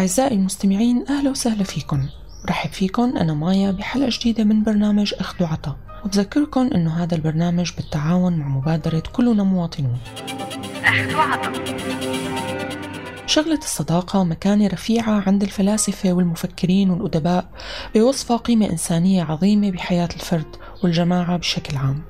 أعزائي المستمعين أهلا وسهلا فيكم. رحب فيكم أنا مايا بحلقة جديدة من برنامج أخذ وعطا وبذكركم أنه هذا البرنامج بالتعاون مع مبادرة كلنا مواطنون أخذ وعطا شغلت الصداقة مكانة رفيعة عند الفلاسفة والمفكرين والأدباء بوصفها قيمة إنسانية عظيمة بحياة الفرد والجماعة بشكل عام.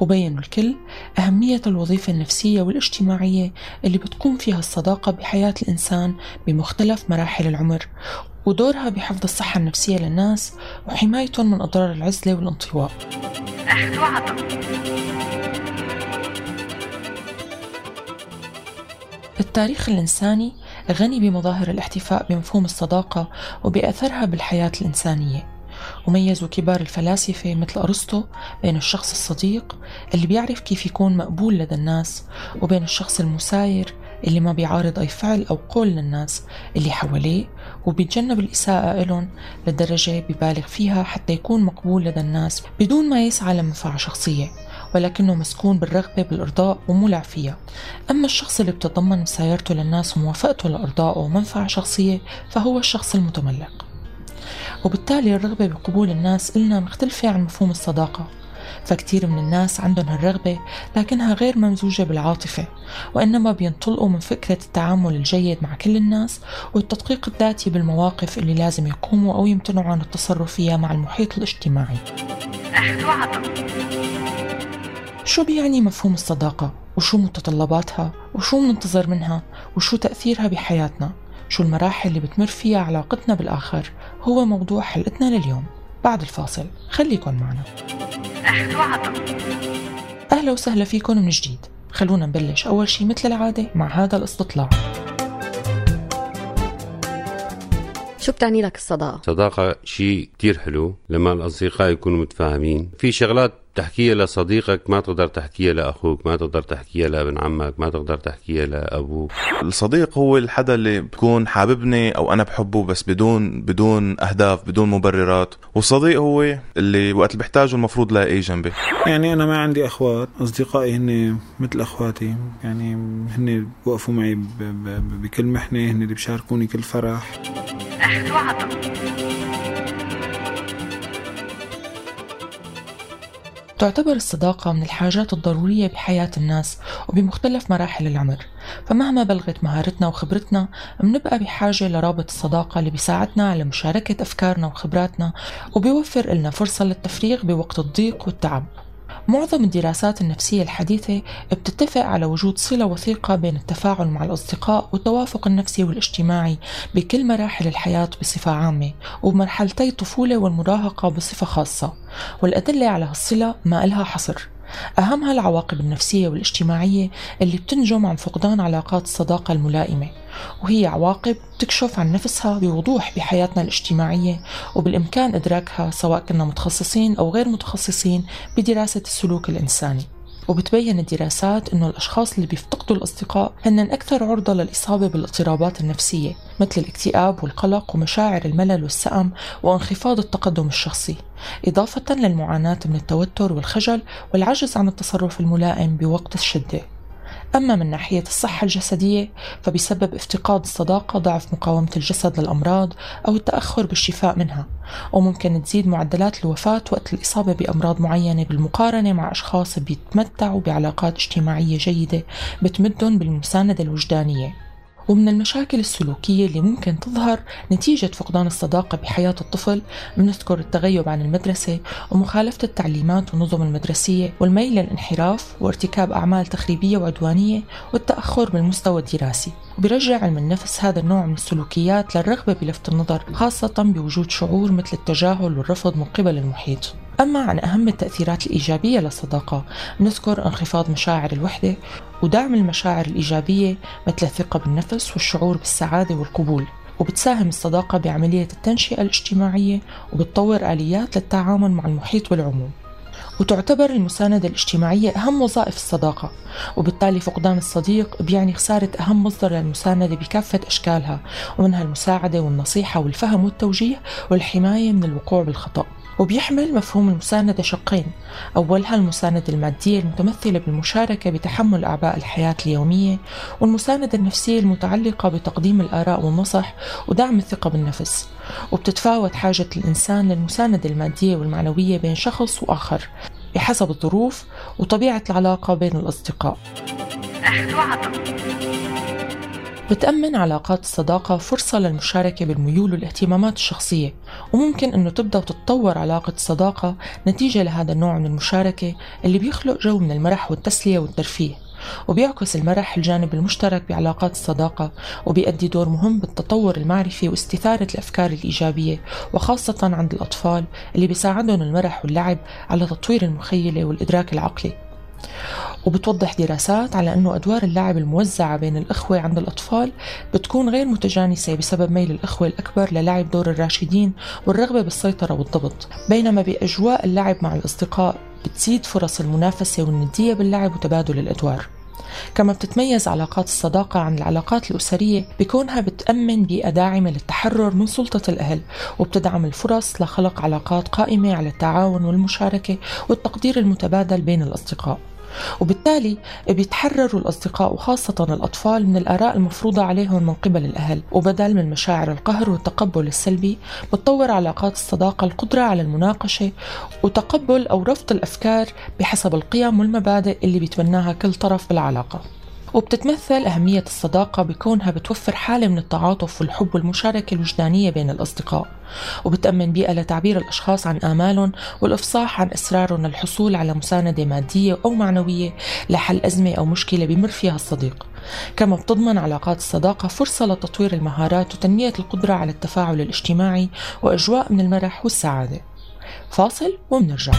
وبينوا الكل أهمية الوظيفة النفسية والاجتماعية اللي بتقوم فيها الصداقة بحياة الإنسان بمختلف مراحل العمر ودورها بحفظ الصحة النفسية للناس وحمايتهم من أضرار العزلة والانطواء. التاريخ الإنساني غني بمظاهر الاحتفاء بمفهوم الصداقة وبأثرها بالحياة الإنسانية. وميزوا كبار الفلاسفة مثل أرسطو بين الشخص الصديق اللي بيعرف كيف يكون مقبول لدى الناس وبين الشخص المساير اللي ما بيعارض أي فعل أو قول للناس اللي حواليه وبيتجنب الإساءة إلهم لدرجة ببالغ فيها حتى يكون مقبول لدى الناس بدون ما يسعى لمنفعة شخصية ولكنه مسكون بالرغبة بالإرضاء ومولع فيها. أما الشخص اللي بتضمن مسايرته للناس وموافقته لإرضائه ومنفعة شخصية فهو الشخص المتملق. وبالتالي الرغبة بقبول الناس إلنا مختلفة عن مفهوم الصداقة فكتير من الناس عندهم هالرغبة لكنها غير ممزوجة بالعاطفة وإنما بينطلقوا من فكرة التعامل الجيد مع كل الناس والتدقيق الذاتي بالمواقف اللي لازم يقوموا أو يمتنعوا عن التصرف فيها مع المحيط الاجتماعي شو بيعني مفهوم الصداقة؟ وشو متطلباتها؟ وشو مننتظر منها؟ وشو تأثيرها بحياتنا؟ شو المراحل اللي بتمر فيها علاقتنا بالآخر؟ هو موضوع حلقتنا لليوم. بعد الفاصل خليكن معنا. أهلا وسهلا فيكم من جديد. خلونا نبلش أول شي مثل العادة مع هذا الاستطلاع. شو بتعني لك الصداقة؟ صداقة شيء كتير حلو لما الأصدقاء يكونوا متفاهمين. في شغلات تحكيها لصديقك ما تقدر تحكيها لأخوك ما تقدر تحكيها لابن عمك ما تقدر تحكيها لأبوك. الصديق هو الحدا اللي بكون حاببني أو أنا بحبه بس بدون بدون أهداف بدون مبررات. والصديق هو اللي وقت اللي بحتاجه المفروض لاقيه جنبي يعني أنا ما عندي أخوات أصدقائي هن مثل أخواتي. يعني هن وقفوا معي بكل محنة هن اللي بيشاركوني كل فرح. وعطا تعتبر الصداقة من الحاجات الضرورية بحياة الناس وبمختلف مراحل العمر. فمهما بلغت مهارتنا وخبرتنا بنبقى بحاجة لرابط الصداقة اللي بيساعدنا على مشاركة أفكارنا وخبراتنا وبيوفر لنا فرصة للتفريغ بوقت الضيق والتعب. معظم الدراسات النفسية الحديثة بتتفق على وجود صلة وثيقة بين التفاعل مع الأصدقاء والتوافق النفسي والاجتماعي بكل مراحل الحياة بصفة عامة وبمرحلتي الطفولة والمراهقة بصفة خاصة. والأدلة على هالصلة ما إلها حصر. أهمها العواقب النفسية والاجتماعية اللي بتنجم عن فقدان علاقات الصداقة الملائمة وهي عواقب تكشف عن نفسها بوضوح بحياتنا الاجتماعية وبالإمكان إدراكها سواء كنا متخصصين أو غير متخصصين بدراسة السلوك الإنساني. وبتبين الدراسات أنه الأشخاص اللي بيفتقدوا الأصدقاء هن أكثر عرضة للإصابة بالاضطرابات النفسية مثل الاكتئاب والقلق ومشاعر الملل والسأم وانخفاض التقدم الشخصي إضافة للمعاناة من التوتر والخجل والعجز عن التصرف الملائم بوقت الشدة. أما من ناحية الصحة الجسدية فبسبب افتقاد الصداقة ضعف مقاومة الجسد للأمراض أو التأخر بالشفاء منها وممكن تزيد معدلات الوفاة وقت الإصابة بأمراض معينة بالمقارنة مع أشخاص بيتمتعوا بعلاقات اجتماعية جيدة بتمدهم بالمساندة الوجدانية. ومن المشاكل السلوكية اللي ممكن تظهر نتيجة فقدان الصداقة بحياة الطفل بنذكر التغيب عن المدرسة ومخالفة التعليمات والنظم المدرسية والميل للانحراف وارتكاب أعمال تخريبية وعدوانية والتأخر بالمستوى الدراسي. وبرجع علم النفس هذا النوع من السلوكيات للرغبة بلفت النظر خاصة بوجود شعور مثل التجاهل والرفض من قبل المحيط. أما عن أهم التأثيرات الإيجابية للصداقة نذكر انخفاض مشاعر الوحدة ودعم المشاعر الإيجابية مثل الثقة بالنفس والشعور بالسعادة والقبول وبتساهم الصداقة بعملية التنشئة الاجتماعية وبتطور آليات للتعامل مع المحيط والعموم. وتعتبر المساندة الاجتماعية أهم وظائف الصداقة وبالتالي فقدان الصديق بيعني خسارة أهم مصدر للمساندة بكافة أشكالها ومنها المساعدة والنصيحة والفهم والتوجيه والحماية من الوقوع بالخطأ. وبيحمل مفهوم المساندة شقين. أولها المساندة المادية المتمثلة بالمشاركة بتحمل أعباء الحياة اليومية والمساندة النفسية المتعلقة بتقديم الآراء والنصح ودعم الثقة بالنفس. وبتتفاوت حاجة الإنسان للمساندة المادية والمعنوية بين شخص وآخر بحسب الظروف وطبيعة العلاقة بين الأصدقاء. بتأمن علاقات الصداقة فرصة للمشاركة بالميول والاهتمامات الشخصية وممكن أنه تبدأ وتتطور علاقة الصداقة نتيجة لهذا النوع من المشاركة اللي بيخلق جو من المرح والتسلية والترفيه وبيعكس المرح الجانب المشترك بعلاقات الصداقة وبيأدي دور مهم بالتطور المعرفي واستثارة الأفكار الإيجابية وخاصة عند الأطفال اللي بيساعدهم المرح واللعب على تطوير المخيلة والإدراك العقلي. وبتوضح دراسات على أنه أدوار اللعب الموزعة بين الإخوة عند الأطفال بتكون غير متجانسة بسبب ميل الإخوة الأكبر للعب دور الراشدين والرغبة بالسيطرة والضبط. بينما بأجواء اللعب مع الأصدقاء بتزيد فرص المنافسة والندية باللعب وتبادل الأدوار. كما بتتميز علاقات الصداقة عن العلاقات الأسرية بكونها بتأمن بيئة داعمة للتحرر من سلطة الأهل وبتدعم الفرص لخلق علاقات قائمة على التعاون والمشاركة والتقدير المتبادل بين الأصدقاء. وبالتالي بيتحرروا الأصدقاء وخاصة الأطفال من الآراء المفروضة عليهم من قبل الأهل. وبدل من مشاعر القهر والتقبل السلبي بتطور علاقات الصداقة القدرة على المناقشة وتقبل أو رفض الأفكار بحسب القيم والمبادئ اللي بيتبناها كل طرف بالعلاقة. وبتتمثل أهمية الصداقة بكونها بتوفر حالة من التعاطف والحب والمشاركة الوجدانية بين الأصدقاء وبتأمن بيئة لتعبير الأشخاص عن آمالهم والإفصاح عن أسرارهم للحصول على مساندة مادية أو معنوية لحل أزمة أو مشكلة بمر فيها الصديق. كما بتضمن علاقات الصداقة فرصة لتطوير المهارات وتنمية القدرة على التفاعل الاجتماعي وأجواء من المرح والسعادة. فاصل ومنرجع.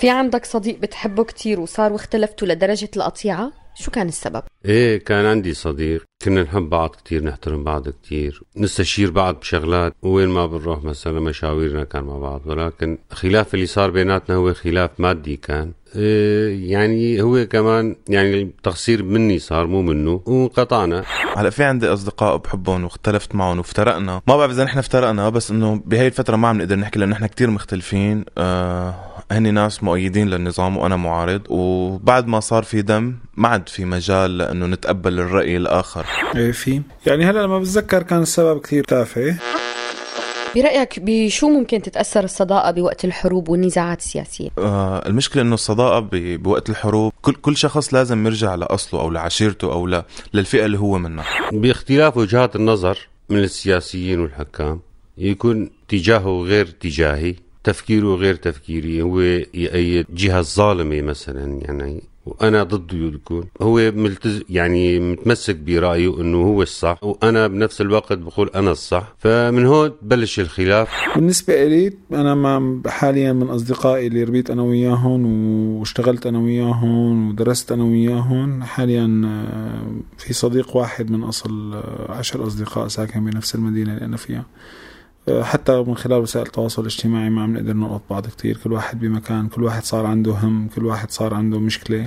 في عندك صديق بتحبه كتير وصار واختلفتوا لدرجة القطيعة؟ شو كان السبب؟ إيه كان عندي صديق. كنا نحب بعض كتير نحترم بعض كتير نستشير بعض بشغلات. وين ما بنروح مثلا مشاويرنا كان مع بعض ولكن خلاف اللي صار بيناتنا هو خلاف مادي كان. إيه يعني هو كمان يعني التقصير مني صار مو منه وانقطعنا. هلا في عندي أصدقاء بحبهم واختلفت معهم وافترقنا. ما بعرف إذا نحن افترقنا بس إنه بهي الفترة ما عم نقدر نحكي لأنه نحن كتير مختلفين. آه هني ناس مؤيدين للنظام وأنا معارض وبعد ما صار في دم ما عاد في مجال لأنه نتقبل الرأي الآخر. إيه في. يعني هلا لما بتذكر كان السبب كثير تافه. برأيك بشو ممكن تتأثر الصداقة بوقت الحروب والنزاعات السياسية؟ آه المشكلة إنه الصداقة ب- بوقت الحروب كل كل شخص لازم يرجع لأصله أو لعشيرته أو ل- للفئة اللي هو منها. باختلاف وجهات النظر من السياسيين والحكام يكون اتجاهه غير اتجاهي تفكيره غير تفكيري هو يأيد جهة ظالمة مثلا يعني وأنا ضده يكون هو ملتز يعني متمسك برأيه إنه هو الصح وأنا بنفس الوقت بقول أنا الصح. فمن هون بلش الخلاف. بالنسبة إلي أنا مع حاليا من أصدقائي اللي ربيت أنا وياهم واشتغلت أنا وياهم ودرست أنا وياهم حاليا آه، في صديق واحد من أصل آه، عشر أصدقاء ساكن بنفس المدينة اللي أنا فيها. حتى من خلال وسائل التواصل الاجتماعي ما عم نقدر نلقط بعض كتير كل واحد بمكان كل واحد صار عنده هم كل واحد صار عنده مشكلة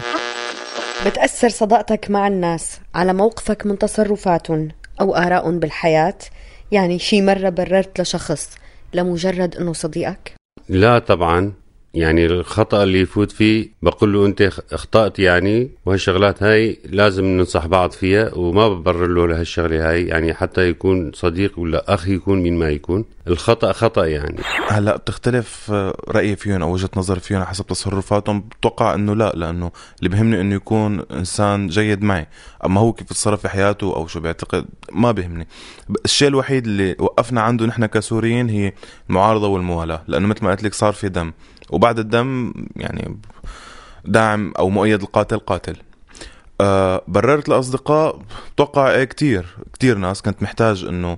بتأثر صداقتك مع الناس على موقفك من تصرفاتهم أو آرائهم بالحياة؟ يعني شي مرة بررت لشخص لمجرد أنه صديقك؟ لا طبعا يعني الخطأ اللي يفوت فيه بقول له أنت أخطأت يعني وهالشغلات هاي لازم ننصح بعض فيها وما ببرر له لهالشغلة هاي يعني حتى يكون صديق ولا أخ يكون مين ما يكون. الخطأ خطأ يعني. هلا بتختلف آه، رأيي فيهم أو وجهة نظري فيهم حسب تصرفاتهم. بتوقع إنه لا لأنه اللي بهمني إنه يكون إنسان جيد معي. أما هو كيف يتصرف في حياته أو شو بيعتقد ما بهمني. الشيء الوحيد اللي وقفنا عنده نحن كسوريين هي المعارضة والموالاة لأنه مثل ما قلت لك صار في دم. وبعد الدم يعني داعم أو مؤيد القاتل قاتل. أه بررت لاصدقاء بتوقع إيه كتير كتير ناس كنت محتاج إنه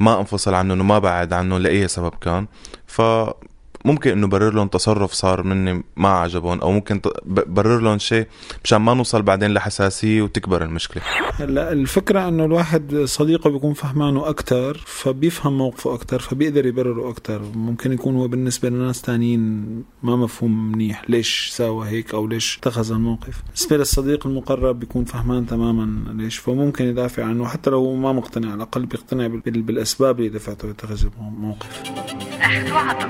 ما أنفصل عنهم وما بعد عنهم لأي سبب كان. ف ممكن إنه برر لهم تصرف صار مني ما عجبهم أو ممكن برر لهم شيء مشان ما نوصل بعدين لحساسية وتكبر المشكلة. هلأ الفكرة إنه الواحد صديقه بيكون فهمانه أكثر فبيفهم موقفه أكثر فبيقدر يبرره أكثر ممكن يكون هو بالنسبة لناس تانيين ما مفهوم منيح ليش ساوى هيك أو ليش اتخذ الموقف. بالنسبة للصديق المقرب بيكون فهمان تماما ليش فممكن يدافع عنه حتى لو ما مقتنع على الأقل بيقتنع بالأسباب اللي دفعته يتخذ الموقف. أخذ وعطا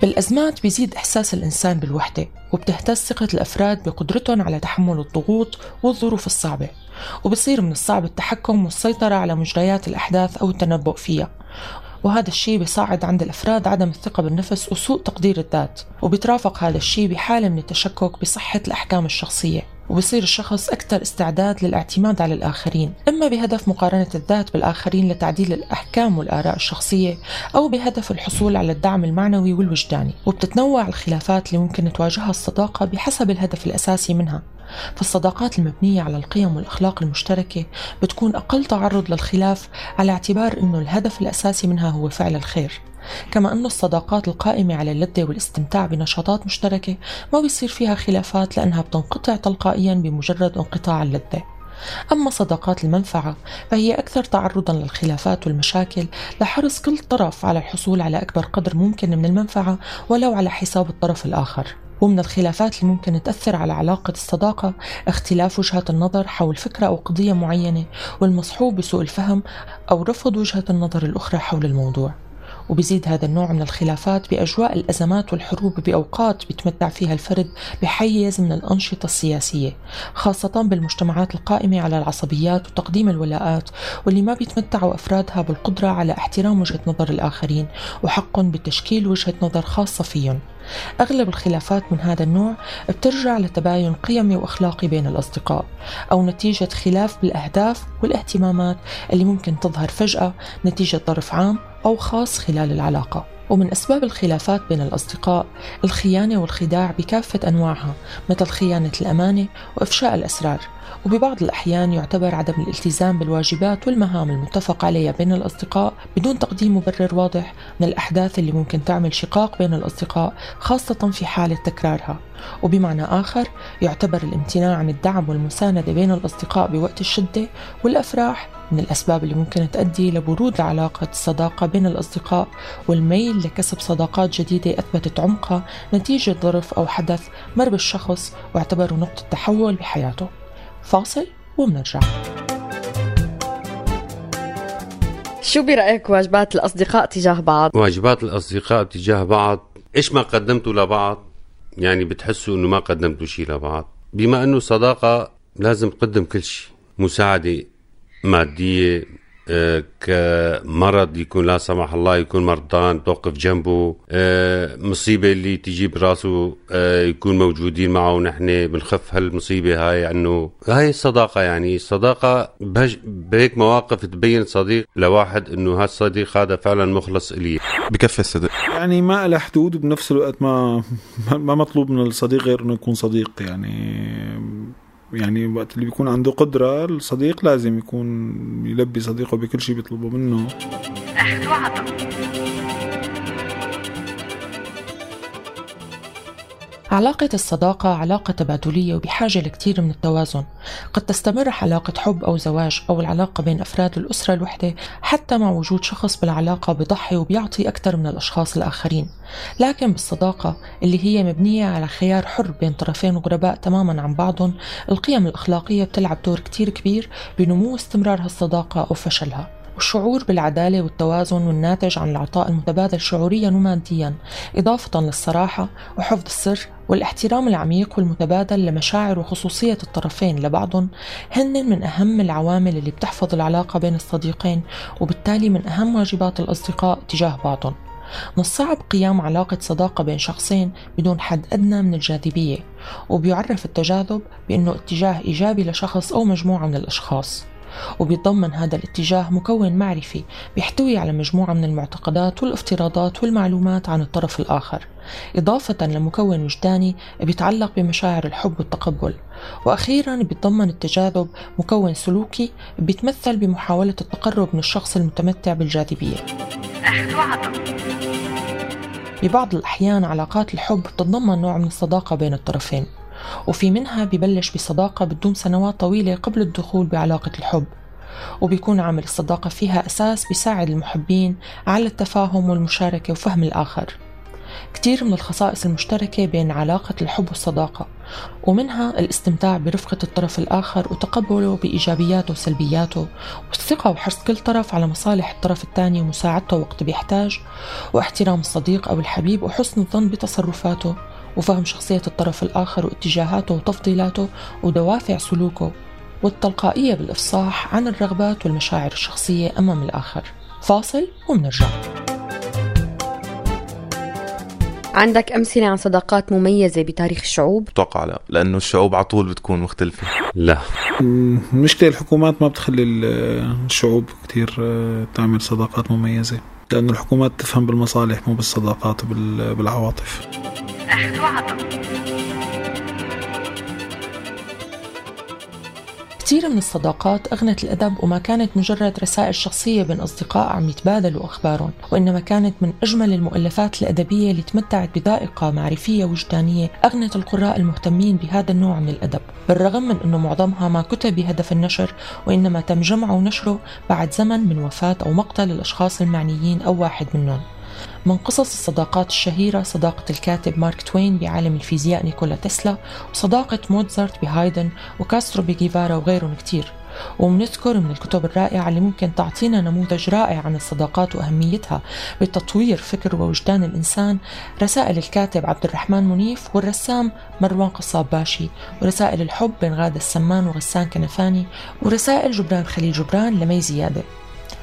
بالأزمات بيزيد إحساس الإنسان بالوحدة وبتهتز ثقة الأفراد بقدرتهم على تحمل الضغوط والظروف الصعبة وبصير من الصعب التحكم والسيطرة على مجريات الأحداث أو التنبؤ فيها. وهذا الشيء بيصعد عند الأفراد عدم الثقة بالنفس وسوء تقدير الذات وبيترافق هذا الشيء بحالة من التشكك بصحة الأحكام الشخصية. وبصير الشخص أكثر استعداد للاعتماد على الآخرين. إما بهدف مقارنة الذات بالآخرين لتعديل الأحكام والآراء الشخصية أو بهدف الحصول على الدعم المعنوي والوجداني وبتتنوع الخلافات اللي ممكن تواجهها الصداقة بحسب الهدف الأساسي منها. فالصداقات المبنية على القيم والأخلاق المشتركة بتكون أقل تعرض للخلاف على اعتبار أنه الهدف الأساسي منها هو فعل الخير. كما أن الصداقات القائمة على اللذة والاستمتاع بنشاطات مشتركة ما بيصير فيها خلافات لأنها بتنقطع تلقائيا بمجرد انقطاع اللذة. أما صداقات المنفعة فهي أكثر تعرضا للخلافات والمشاكل لحرص كل طرف على الحصول على أكبر قدر ممكن من المنفعة ولو على حساب الطرف الآخر. ومن الخلافات اللي ممكن تأثر على علاقة الصداقة اختلاف وجهات النظر حول فكرة أو قضية معينة والمصحوب بسوء الفهم أو رفض وجهة النظر الأخرى حول الموضوع. وبيزيد هذا النوع من الخلافات بأجواء الأزمات والحروب بأوقات بيتمتع فيها الفرد بحيز من الأنشطة السياسية خاصة بالمجتمعات القائمة على العصبيات وتقديم الولاءات واللي ما بيتمتعوا أفرادها بالقدرة على احترام وجهة نظر الآخرين وحقهم بتشكيل وجهة نظر خاصة فيهم. أغلب الخلافات من هذا النوع بترجع لتباين قيمي وأخلاقي بين الأصدقاء أو نتيجة خلاف بالأهداف والاهتمامات اللي ممكن تظهر فجأة نتيجة ظرف عام أو خاص خلال العلاقة. ومن أسباب الخلافات بين الأصدقاء الخيانة والخداع بكافة أنواعها مثل خيانة الأمانة وإفشاء الأسرار. وببعض الأحيان يعتبر عدم الالتزام بالواجبات والمهام المتفق عليها بين الأصدقاء بدون تقديم مبرر واضح من الأحداث اللي ممكن تعمل شقاق بين الأصدقاء خاصة في حالة تكرارها. وبمعنى آخر يعتبر الامتناع عن الدعم والمساندة بين الأصدقاء بوقت الشدة والأفراح من الأسباب اللي ممكن تؤدي لبرود علاقة الصداقة بين الأصدقاء والميل لكسب صداقات جديدة أثبتت عمقها نتيجة ظرف أو حدث مر بالشخص واعتبره نقطة تحول بحياته. فاصل ومنرجع. شو برأيك واجبات الأصدقاء تجاه بعض؟ واجبات الأصدقاء تجاه بعض إيش ما قدمتوا لبعض؟ يعني بتحسوا إنه ما قدمتوا شيء لبعض. بما إنه صداقة لازم تقدم كل شيء مساعدة مادية آه، كمرض يكون لا سمح الله يكون مرضان توقف جنبه آه، مصيبة اللي تجي براسه آه، يكون موجودين معه ونحن بنخف هالمصيبة هاي عنه هاي الصداقة يعني الصداقة بهيك مواقف تبين صديق لواحد إنه هالصديق هذا فعلا مخلص إلي. بكفي الصدق يعني ما له حدود وبنفس الوقت ما ما مطلوب من الصديق غير إنه يكون صديق يعني يعني وقت اللي بيكون عنده قدرة الصديق لازم يكون يلبي صديقه بكل شيء بيطلبه منه. أخذ وعطا علاقة الصداقة علاقة تبادلية وبحاجة لكثير من التوازن. قد تستمر علاقة حب أو زواج أو العلاقة بين أفراد الأسرة الوحدة حتى مع وجود شخص بالعلاقة بضحي وبيعطي أكثر من الأشخاص الآخرين. لكن بالصداقة اللي هي مبنية على خيار حر بين طرفين غرباء تماما عن بعضهم القيم الأخلاقية بتلعب دور كتير كبير بنمو استمرار هالصداقة أو فشلها. والشعور بالعدالة والتوازن والناتج عن العطاء المتبادل شعوريا وماديا إضافة للصراحة وحفظ السر والاحترام العميق والمتبادل لمشاعر وخصوصية الطرفين لبعضهم هن من أهم العوامل اللي بتحفظ العلاقة بين الصديقين وبالتالي من أهم واجبات الأصدقاء تجاه بعضهم. من الصعب قيام علاقة صداقة بين شخصين بدون حد أدنى من الجاذبية وبيعرف التجاذب بأنه اتجاه إيجابي لشخص أو مجموعة من الأشخاص. وبيتضمن هذا الاتجاه مكون معرفي بيحتوي على مجموعة من المعتقدات والافتراضات والمعلومات عن الطرف الآخر. إضافة لمكون وجداني بيتعلق بمشاعر الحب والتقبل. وأخيرا بيتضمن التجاذب مكون سلوكي بيتمثل بمحاولة التقرب من الشخص المتمتع بالجاذبية. ببعض الأحيان علاقات الحب تتضمن نوع من الصداقة بين الطرفين. وفي منها ببلش بصداقة بتدوم سنوات طويلة قبل الدخول بعلاقة الحب. وبيكون عامل الصداقة فيها أساس بيساعد المحبين على التفاهم والمشاركة وفهم الآخر. كتير من الخصائص المشتركة بين علاقة الحب والصداقة ومنها الاستمتاع برفقة الطرف الآخر وتقبله بإيجابياته وسلبياته والثقة وحرص كل طرف على مصالح الطرف الثاني ومساعدته وقت بيحتاج واحترام الصديق أو الحبيب وحسن الظن بتصرفاته. وفهم شخصية الطرف الآخر واتجاهاته وتفضيلاته ودوافع سلوكه والتلقائية بالإفصاح عن الرغبات والمشاعر الشخصية أمام الآخر. فاصل ومنرجع عندك أمثلة عن صداقات مميزة بتاريخ الشعوب؟ أتوقع لا لأنه الشعوب على طول بتكون مختلفة. لا. المشكلة الحكومات ما بتخلي الشعوب كتير آه، تعمل صداقات مميزة لأنه الحكومات تفهم بالمصالح مو بالصداقات وبالعواطف كثير من الصداقات أغنت الأدب وما كانت مجرد رسائل شخصية بين أصدقاء عم يتبادلوا أخبارهم وإنما كانت من أجمل المؤلفات الأدبية اللي تمتعت بذائقة معرفية وجدانية أغنت القراء المهتمين بهذا النوع من الأدب. بالرغم من أنه معظمها ما كتب بهدف النشر وإنما تم جمعه ونشره بعد زمن من وفاة أو مقتل الأشخاص المعنيين أو واحد منهم. من قصص الصداقات الشهيرة صداقة الكاتب مارك توين بعالم الفيزياء نيكولا تسلا وصداقة موتزارت بهايدن وكاسترو بجيفارا وغيرهم كتير. ومنذكر من الكتب الرائعة اللي ممكن تعطينا نموذج رائع عن الصداقات وأهميتها بتطوير فكر ووجدان الإنسان رسائل الكاتب عبد الرحمن منيف والرسام مروان قصاب باشي ورسائل الحب بين غادة السمان وغسان كنفاني ورسائل جبران خليل جبران لمي زيادة.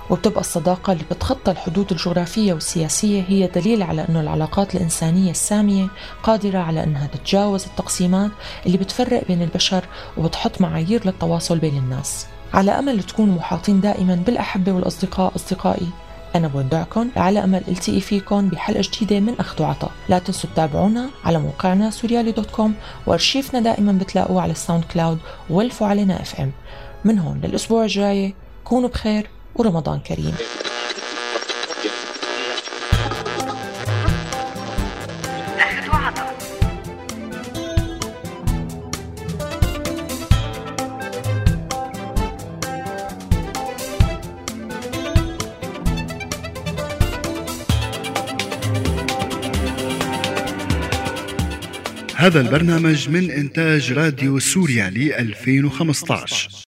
وبتبقى الصداقة اللي بتخطى الحدود الجغرافية والسياسية هي دليل على أنه العلاقات الإنسانية السامية قادرة على أنها تتجاوز التقسيمات اللي بتفرق بين البشر وبتحط معايير للتواصل بين الناس. على أمل تكونوا محاطين دائما بالأحبة والأصدقاء أصدقائي أنا بودعكم على أمل إلتقي فيكم بحلقة جديدة من أخذ وعطاء. لا تنسوا تتابعونا على موقعنا سوريالي دوت كوم وأرشيفنا دائما بتلاقوه على ال SoundCloud وولفوا علينا FM من هون للأسبوع الجاي كونوا بخير. ورمضان كريم. هذا البرنامج من إنتاج راديو سوريالي 2015